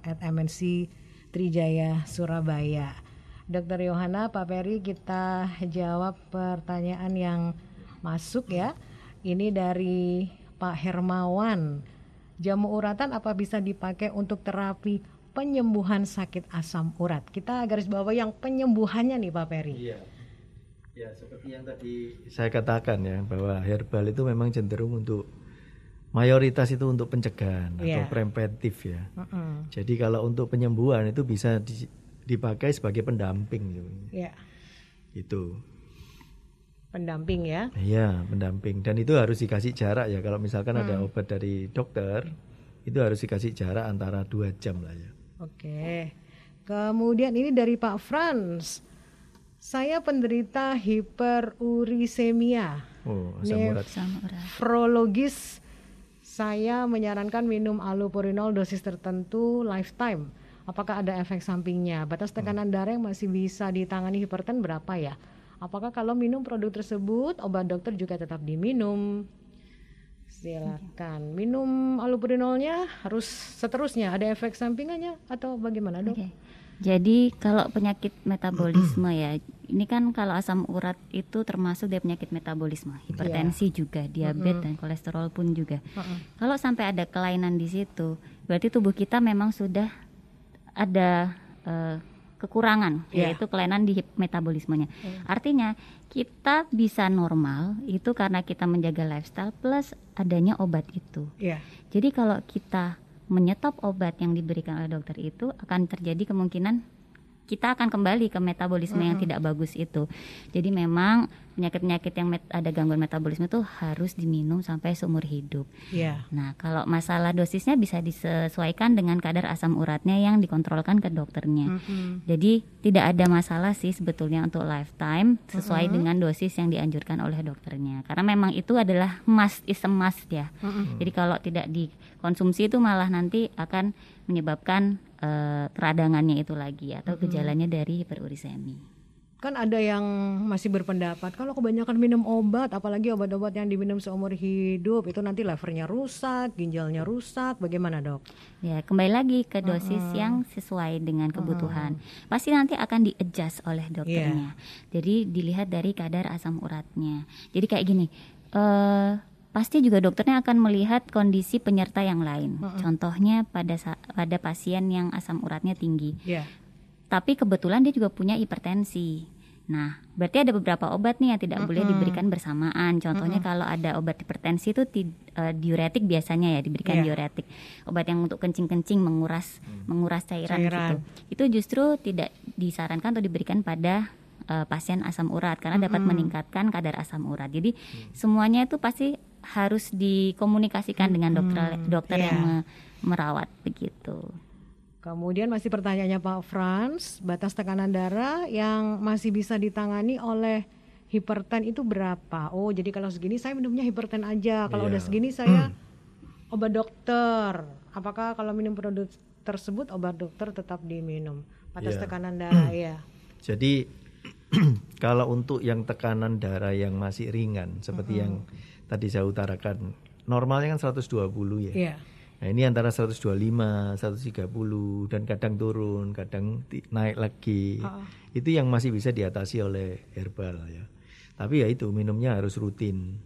at MNC Trijaya Surabaya. Dokter Yohana, Pak Peri kita jawab pertanyaan yang masuk ya. Ini dari Pak Hermawan. Jamu uratan apa bisa dipakai untuk terapi penyembuhan sakit asam urat? Kita garis bawah yang penyembuhannya nih Pak Peri. Iya. Ya, seperti yang tadi saya katakan ya bahwa herbal itu memang cenderung untuk mayoritas itu untuk pencegahan atau Iya. preventif ya. Mm-mm. Jadi kalau untuk penyembuhan itu bisa di- dipakai sebagai pendamping gitu. Ya, Itu. pendamping ya. Iya, pendamping dan itu harus dikasih jarak ya. Kalau misalkan ada Hmm. obat dari dokter, itu harus dikasih jarak antara dua jam lah ya. Oke. Kemudian ini dari Pak Franz. Saya penderita hiperurisemia. Oh, asam urat. Nefrologis saya menyarankan minum allopurinol dosis tertentu lifetime. Apakah ada efek sampingnya? Batas tekanan darah yang masih bisa ditangani hiperten berapa ya? Apakah kalau minum produk tersebut obat dokter juga tetap diminum? Silakan. Minum allopurinolnya harus seterusnya ada efek sampingannya atau bagaimana, Dok? Jadi kalau penyakit metabolisme ya, ini kan kalau asam urat itu termasuk dia penyakit metabolisme, hipertensi juga, diabetes Mm-mm. dan kolesterol pun juga. Mm-mm. Kalau sampai ada kelainan di situ, berarti tubuh kita memang sudah ada eh, kekurangan, Iya. yaitu kelainan di metabolismenya. Hmm. Artinya kita bisa normal itu karena kita menjaga lifestyle plus adanya obat itu. Iya. Jadi kalau kita menyetop obat yang diberikan oleh dokter itu akan terjadi kemungkinan kita akan kembali ke metabolisme yang Mm-mm. tidak bagus itu. Jadi memang penyakit-penyakit yang met- ada gangguan metabolisme itu harus diminum sampai seumur hidup. Iya. Nah, kalau masalah dosisnya bisa disesuaikan dengan kadar asam uratnya yang dikontrolkan ke dokternya. Mm-mm. Jadi tidak ada masalah sih sebetulnya untuk lifetime sesuai Mm-mm. dengan dosis yang dianjurkan oleh dokternya. Karena memang itu adalah must is a must ya. Mm-mm. Jadi kalau tidak dikonsumsi itu malah nanti akan menyebabkan eh, keradangannya itu lagi atau Mm-mm. gejalanya dari hiperurisemi. Kan ada yang masih berpendapat kalau kebanyakan minum obat, apalagi obat-obat yang diminum seumur hidup itu nanti levernya rusak, ginjalnya rusak. Bagaimana dok? Ya, kembali lagi ke dosis Mm-mm. yang sesuai dengan kebutuhan. Pasti nanti akan di-adjust oleh dokternya. Jadi dilihat dari kadar asam uratnya. Jadi kayak gini, eh pasti juga dokternya akan melihat kondisi penyerta yang lain. Mm-mm. Contohnya pada pada pasien yang asam uratnya tinggi. Ya. Tapi kebetulan dia juga punya hipertensi. Nah, berarti ada beberapa obat nih yang tidak boleh Mm-mm. diberikan bersamaan. Contohnya Mm-mm. kalau ada obat hipertensi itu eh, diuretik biasanya ya diberikan Iya. diuretik. Obat yang untuk kencing-kencing menguras menguras cairan, Cairan. gitu. Itu justru tidak disarankan atau diberikan pada eh, pasien asam urat karena dapat Mm-mm. meningkatkan kadar asam urat. Jadi semuanya itu pasti harus dikomunikasikan dengan dokter dokter Iya. yang me- merawat begitu. Kemudian masih pertanyaannya Pak Franz, batas tekanan darah yang masih bisa ditangani oleh hiperten itu berapa? Oh, jadi kalau segini saya minumnya hiperten aja. Kalau Iya. udah segini saya obat dokter. Apakah kalau minum produk tersebut obat dokter tetap diminum? Batas Iya. tekanan darah ya. Jadi kalau untuk yang tekanan darah yang masih ringan seperti yang tadi saya utarakan, normalnya kan 120 ya. Iya. Nah, ini antara 125, 130 dan kadang turun, kadang naik lagi. Oh. Itu yang masih bisa diatasi oleh herbal ya. Tapi ya itu minumnya harus rutin.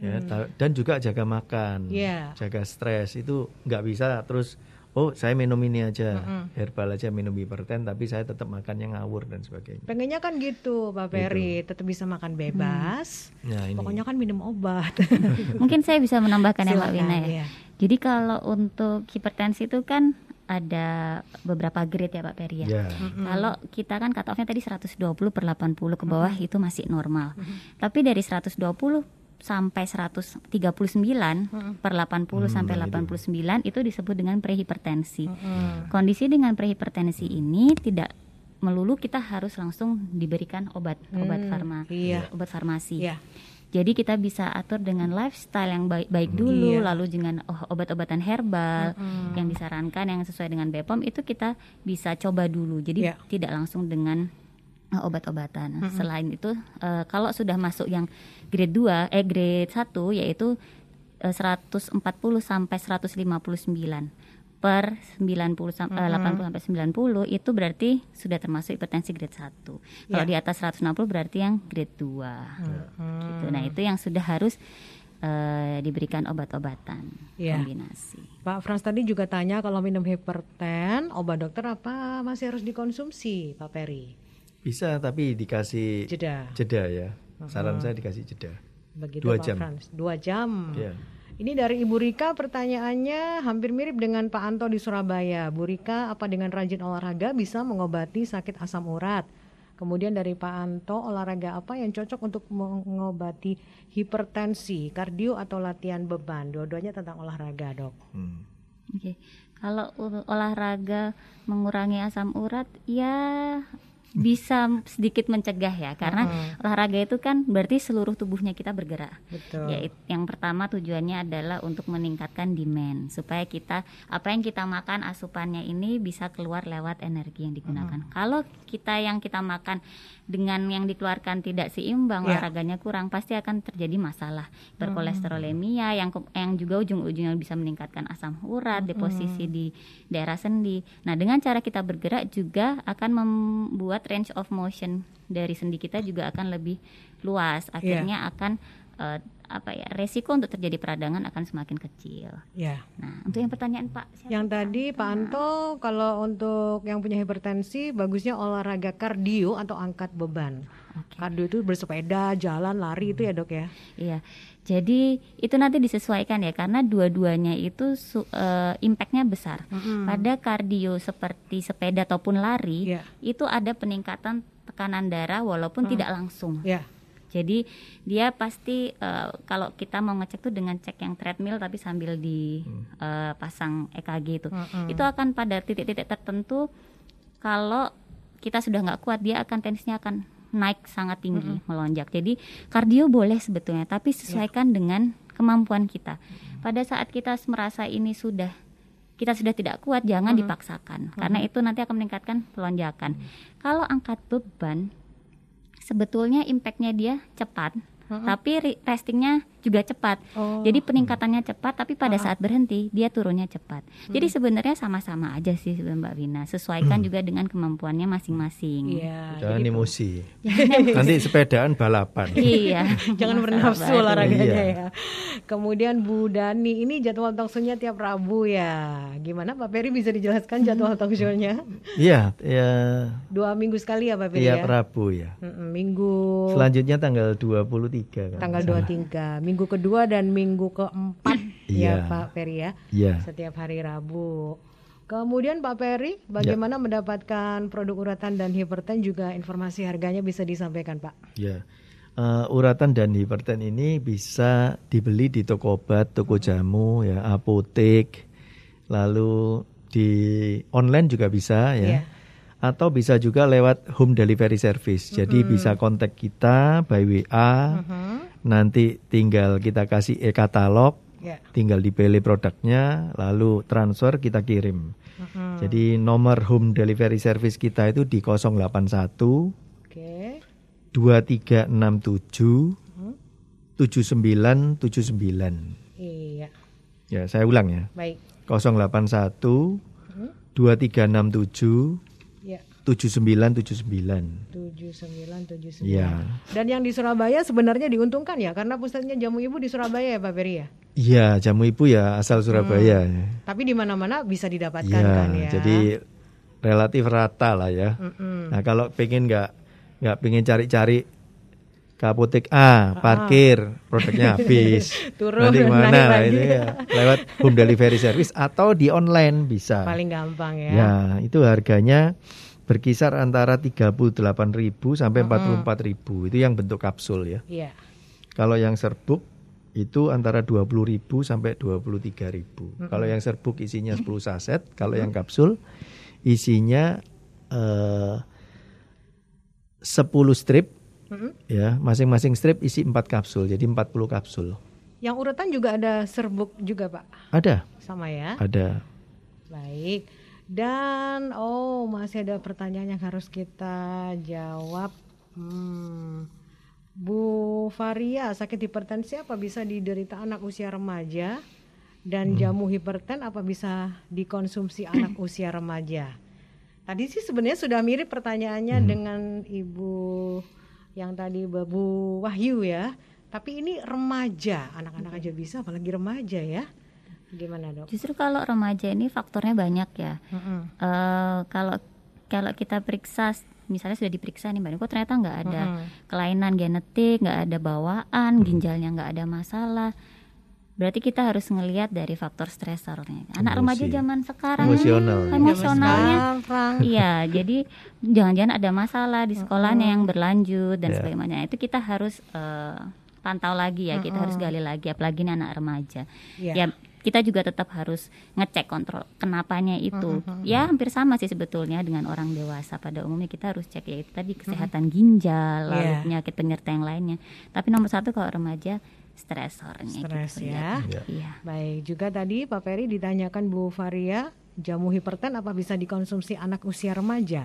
Ya, ta- dan juga jaga makan, Iya. jaga stres itu nggak bisa terus oh saya minum ini aja Mm-mm. herbal aja minum hiperten tapi saya tetap makannya ngawur dan sebagainya. Pengennya kan gitu, Pak Peri, tetap bisa makan bebas. Nah ini Pokoknya kan minum obat. Mungkin saya bisa menambahkan ya Mbak Silakan, Wina ya. iya. Jadi kalau untuk hipertensi itu kan ada beberapa grade ya Pak Peri ya. Ya. Mm-mm. Kalau kita kan cut off-nya tadi 120 per 80 ke bawah itu masih normal. Tapi dari 120 sampai 139 per 80 sampai 89 itu disebut dengan prehipertensi. Kondisi dengan prehipertensi ini tidak melulu kita harus langsung diberikan obat obat farma iya. obat farmasi. Iya. Jadi kita bisa atur dengan lifestyle yang baik baik dulu, Iya. lalu dengan oh, obat-obatan herbal yang disarankan yang sesuai dengan BPOM itu kita bisa coba dulu. Jadi Iya. tidak langsung dengan uh, obat-obatan. Selain itu uh, kalau sudah masuk yang grade 2 eh grade 1 yaitu uh, 140 sampai 159 per 90 sam- eh, 80 sampai 90 itu berarti sudah termasuk hipertensi grade 1. Kalau Ya. di atas 160 berarti yang grade 2. Gitu. Nah, itu yang sudah harus eh, diberikan obat-obatan Ya. kombinasi. Pak Frans tadi juga tanya kalau minum hiperten, obat dokter apa masih harus dikonsumsi, Pak Peri? Bisa tapi dikasih Jeda. jeda ya. Saran saya dikasih jeda. Begitu Dua Pak jam. Frans. Dua jam. Ya. Ini dari Ibu Rika pertanyaannya hampir mirip dengan Pak Anto di Surabaya. Bu Rika, apa dengan rajin olahraga bisa mengobati sakit asam urat? Kemudian dari Pak Anto, olahraga apa yang cocok untuk mengobati hipertensi, kardio atau latihan beban? Dua-duanya tentang olahraga, dok. Hmm. Oke. Kalau ul- olahraga mengurangi asam urat ya bisa sedikit mencegah ya karena olahraga itu kan berarti seluruh tubuhnya kita bergerak. Betul. Ya, yang pertama tujuannya adalah untuk meningkatkan demand supaya kita apa yang kita makan asupannya ini bisa keluar lewat energi yang digunakan. Kalau kita yang kita makan dengan yang dikeluarkan tidak seimbang, Ya. olahraganya kurang, pasti akan terjadi masalah berkolesterolemia yang ke- yang juga ujung-ujungnya bisa meningkatkan asam urat, deposisi di daerah sendi. Nah, dengan cara kita bergerak juga akan membuat range of motion dari sendi kita juga akan lebih luas. Akhirnya akan eh, apa ya resiko untuk terjadi peradangan akan semakin kecil. Ya. Nah, untuk yang pertanyaan Pak, siapa? Yang tadi Pak Anto, kalau untuk yang punya hipertensi, bagusnya olahraga kardio atau angkat beban. Kardio itu bersepeda, jalan, lari itu ya dok ya? Iya. Jadi itu nanti disesuaikan ya karena dua-duanya itu su- eh, impactnya besar. Pada kardio seperti sepeda ataupun lari Iya. itu ada peningkatan tekanan darah walaupun tidak langsung. Ya. Jadi dia pasti eh, kalau kita mau ngecek tuh dengan cek yang treadmill tapi sambil dipasang EKG itu, itu akan pada titik-titik tertentu kalau kita sudah nggak kuat dia akan tensinya akan naik sangat tinggi melonjak. Jadi kardio boleh sebetulnya tapi sesuaikan dengan kemampuan kita. Pada saat kita merasa ini sudah kita sudah tidak kuat jangan dipaksakan karena itu nanti akan meningkatkan pelonjakan. Kalau angkat beban sebetulnya impactnya dia cepat, tapi re- restingnya juga cepat. Oh. Jadi peningkatannya cepat, tapi pada saat berhenti dia turunnya cepat. Jadi sebenarnya sama-sama aja sih Mbak Vina. Sesuaikan juga dengan kemampuannya masing-masing. Iya. Jangan emosi. Nanti sepedaan balapan. Iya. Jangan bernafsu olahraganya Iya. ya. Kemudian Bu Dani, ini jadwal talkshow-nya tiap Rabu ya. Gimana Pak Peri bisa dijelaskan jadwal talkshow-nya? Iya, ya Dua minggu sekali ya Pak Peri tiap ya? Rabu ya. Minggu Selanjutnya tanggal 23 kan. tanggal 23, minggu kedua dan minggu keempat Iya. ya Pak Peri ya. Iya. Setiap hari Rabu. Kemudian Pak Peri, bagaimana mendapatkan produk uratan dan hiperten juga informasi harganya bisa disampaikan Pak? Ya. Eh, uratan dan hiperten ini bisa dibeli di toko obat, toko jamu, ya, apotek, lalu di online juga bisa ya. Iya. Atau bisa juga lewat home delivery service. Jadi bisa kontak kita by WA. Nanti tinggal kita kasih e-katalog, Ya. tinggal dipilih produknya, lalu transfer kita kirim. Jadi nomor home delivery service kita itu di 081 Oke. 2367 7979. Iya. Ya, saya ulang ya. Baik. 081 2367 Ya. 7979. 7979. Ya. Dan yang di Surabaya sebenarnya diuntungkan ya karena pusatnya jamu ibu di Surabaya ya Pak Peri ya. Iya, jamu ibu ya asal Surabaya. ya. Tapi di mana-mana bisa didapatkan Iya, kan ya. jadi relatif rata lah ya. Mm-mm. Nah, kalau pengen nggak nggak pengen cari-cari ke apotek A, parkir, produknya habis. Turun, Nanti mana lagi. itu ya. Lewat home delivery service atau di online bisa. paling gampang ya. Ya, itu harganya berkisar antara 38.000 sampai 44.000. Itu yang bentuk kapsul ya. Iya. Kalau yang serbuk itu antara 20.000 sampai 23.000. Kalau yang serbuk isinya 10 saset, kalau yang kapsul isinya eh, 10 strip ya, masing-masing strip isi 4 kapsul. Jadi 40 kapsul. Yang urutan juga ada serbuk juga Pak, Ada, sama ya. ada. Baik. Dan oh masih ada pertanyaan yang harus kita jawab. Hmm. Bu Faria, sakit hipertensi apa bisa diderita anak usia remaja? Dan jamu hiperten apa bisa dikonsumsi anak usia remaja? Tadi sih sebenarnya sudah mirip pertanyaannya dengan Ibu yang tadi Bu Wahyu ya. Tapi ini remaja, anak-anak aja bisa apalagi remaja ya. Gimana dok? Justru kalau remaja ini faktornya banyak ya. Mm-mm. Eh, kalau kalau kita periksa, misalnya sudah diperiksa nih mbak, kok ternyata nggak ada Mm-mm. kelainan genetik, nggak ada bawaan, ginjalnya nggak ada masalah. Berarti kita harus ngelihat dari faktor stresornya. Anak Emosi. remaja zaman sekarang Emosional. emosionalnya. Iya, jadi jangan-jangan ada masalah di sekolahnya yang berlanjut dan Ya. sebagainya. Itu kita harus eh, pantau lagi ya, kita harus gali lagi apalagi ini anak remaja. Iya. Ya, kita juga tetap harus ngecek kontrol kenapanya itu. Ya, hampir sama sih sebetulnya dengan orang dewasa. Pada umumnya kita harus cek ya itu tadi kesehatan ginjal, lalu Iya. penyakit penyerta yang lainnya. Tapi nomor satu kalau remaja stresornya Stres gitu ya. Iya. Baik, juga tadi Pak Ferry ditanyakan Bu Faria, jamu hiperten apa bisa dikonsumsi anak usia remaja?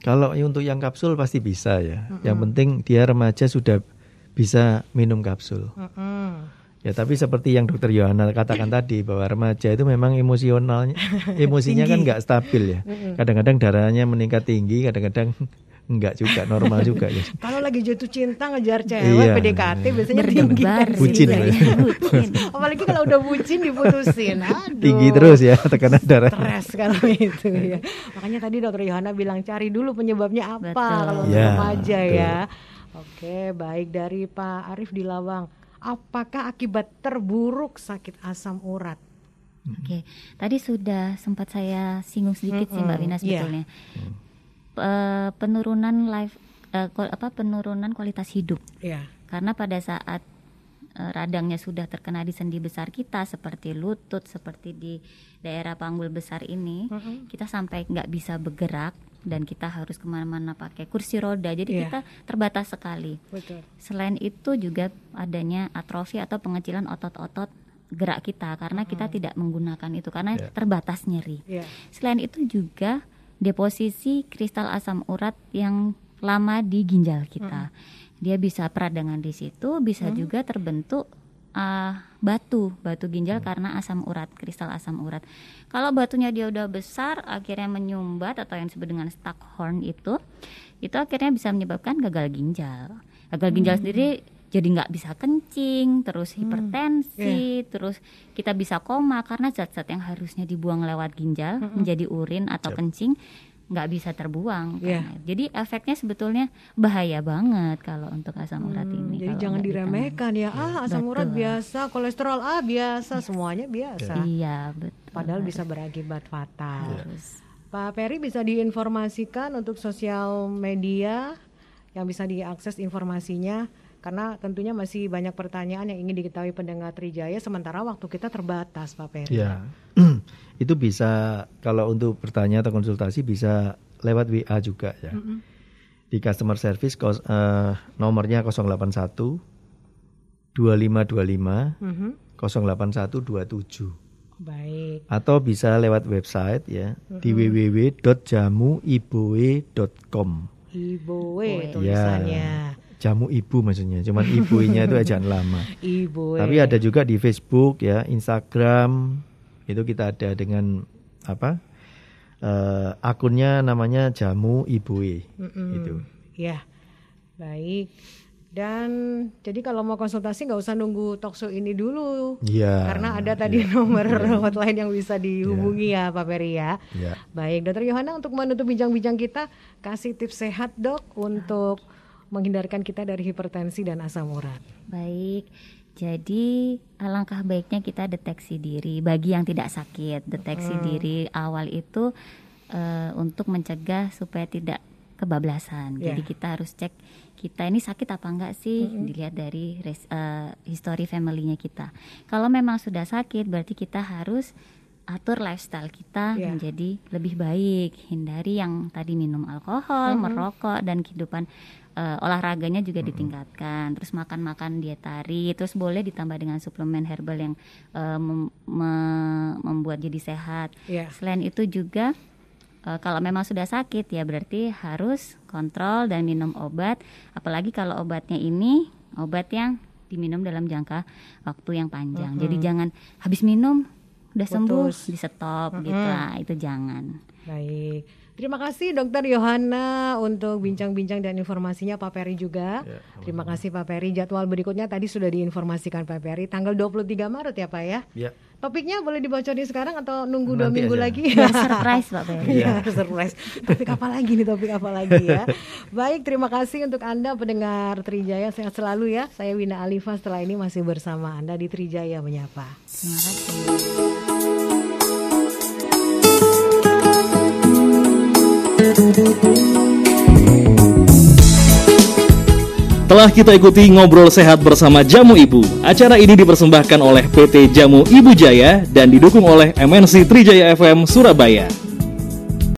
Kalau untuk yang kapsul pasti bisa ya. Yang penting dia remaja sudah bisa minum kapsul. Mm-mm. Ya tapi seperti yang dokter Yohana katakan tadi bahwa remaja itu memang emosionalnya, emosinya kan nggak stabil ya. Kadang-kadang darahnya meningkat tinggi, kadang-kadang enggak juga, normal juga ya. Kalau lagi jatuh cinta ngejar cewek Iya. PDKT biasanya tinggi Berdebar tensinya. Bucin, ya. bucin. Apalagi kalau udah bucin diputusin. Aduh. Tinggi terus ya tekanan darah. Stres kalau itu ya. Makanya tadi dokter Yohana bilang cari dulu penyebabnya apa Betul. kalau Ya, remaja betul. ya. Oke, baik dari Pak Arif di Lawang. Apakah akibat terburuk sakit asam urat? Oke, tadi sudah sempat saya singgung sedikit sih Mbak Wina Iya. sebetulnya. Eh, penurunan life ko- apa penurunan kualitas hidup. Ya. Karena pada saat eh, radangnya sudah terkena di sendi besar kita seperti lutut, seperti di daerah panggul besar ini, kita sampai nggak bisa bergerak dan kita harus ke mana-mana pakai kursi roda. Jadi Iya. kita terbatas sekali. Betul. Selain itu juga adanya atrofi atau pengecilan otot-otot gerak kita karena kita tidak menggunakan itu karena Ya. terbatas nyeri. Ya. Selain itu juga deposisi kristal asam urat yang lama di ginjal kita. Dia bisa peradangan di situ, bisa juga terbentuk ah, batu, batu ginjal karena asam urat, kristal asam urat. Kalau batunya dia udah besar, akhirnya menyumbat atau yang disebut dengan Stockhorn itu, itu akhirnya bisa menyebabkan gagal ginjal. Gagal ginjal sendiri jadi nggak bisa kencing, terus hipertensi, terus kita bisa koma karena zat-zat yang harusnya dibuang lewat ginjal menjadi urin atau kencing nggak bisa terbuang. Iya. karena- Jadi efeknya sebetulnya bahaya banget kalau untuk asam urat Hmm, ini. jadi jangan ditangani. diremehkan ya. Ah, asam urat Betul. biasa, kolesterol ah biasa, semuanya biasa. Iya betul. Padahal bisa berakibat fatal. Harus. Pak Peri bisa diinformasikan untuk sosial media yang bisa diakses informasinya karena tentunya masih banyak pertanyaan yang ingin diketahui pendengar Trijaya sementara waktu kita terbatas Pak Peri. Ya, itu bisa kalau untuk bertanya atau konsultasi bisa lewat WA juga ya. Di customer service kos, eh, nomornya 081 2525 Mhm. 08127 Baik. atau bisa lewat website ya di www.jamuiboe.com. Ibu Ya, tulisannya. Jamu ibu maksudnya, cuman ibunya itu ejaan lama. Ibu. Tapi ada juga di Facebook ya, Instagram itu kita ada dengan apa? eh, akunnya namanya Jamu Ibue itu. Ya. Baik. Dan jadi kalau mau konsultasi nggak usah nunggu talkshow ini dulu. Iya. Karena ada tadi nomor hotline yang bisa dihubungi ya Pak Peri ya. Ya. Baik, Dokter Yohana untuk menutup bincang-bincang kita kasih tips sehat dok untuk menghindarkan kita dari hipertensi dan asam urat. Baik. Jadi alangkah baiknya kita deteksi diri bagi yang tidak sakit. Deteksi diri awal itu eh, untuk mencegah supaya tidak kebablasan. Iya. Jadi kita harus cek kita ini sakit apa enggak sih dilihat dari res, eh, history family-nya kita. Kalau memang sudah sakit berarti kita harus atur lifestyle kita Iya. menjadi lebih baik, hindari yang tadi minum alkohol, merokok dan kehidupan eh, olahraganya juga ditingkatkan. Terus makan-makan dietari, terus boleh ditambah dengan suplemen herbal yang eh, mem- me- membuat jadi sehat. Iya. Selain itu juga eh, kalau memang sudah sakit ya berarti harus kontrol dan minum obat. Apalagi kalau obatnya ini obat yang diminum dalam jangka waktu yang panjang. Jadi jangan habis minum udah sembuh di stop gitu lah. Itu jangan. Baik. Terima kasih Dokter Yohana untuk bincang-bincang dan informasinya Pak Peri juga. Ya, Terima kasih Pak Peri. Jadwal berikutnya tadi sudah diinformasikan Pak Peri tanggal 23 Maret ya Pak ya. Ya. Topiknya boleh dibocorin sekarang atau nunggu dua Nanti minggu aja. lagi? Biar surprise Pak Ferry. Iya, surprise. Topik apa lagi nih? Topik apa lagi ya? Baik, terima kasih untuk Anda pendengar Trijaya. Sehat selalu ya. Saya Wina Alifa setelah ini masih bersama Anda di Trijaya Menyapa. Terima kasih. Telah kita ikuti ngobrol sehat bersama Jamu Ibu. Acara ini dipersembahkan oleh PT Jamu Ibu Jaya dan didukung oleh MNC Trijaya FM Surabaya.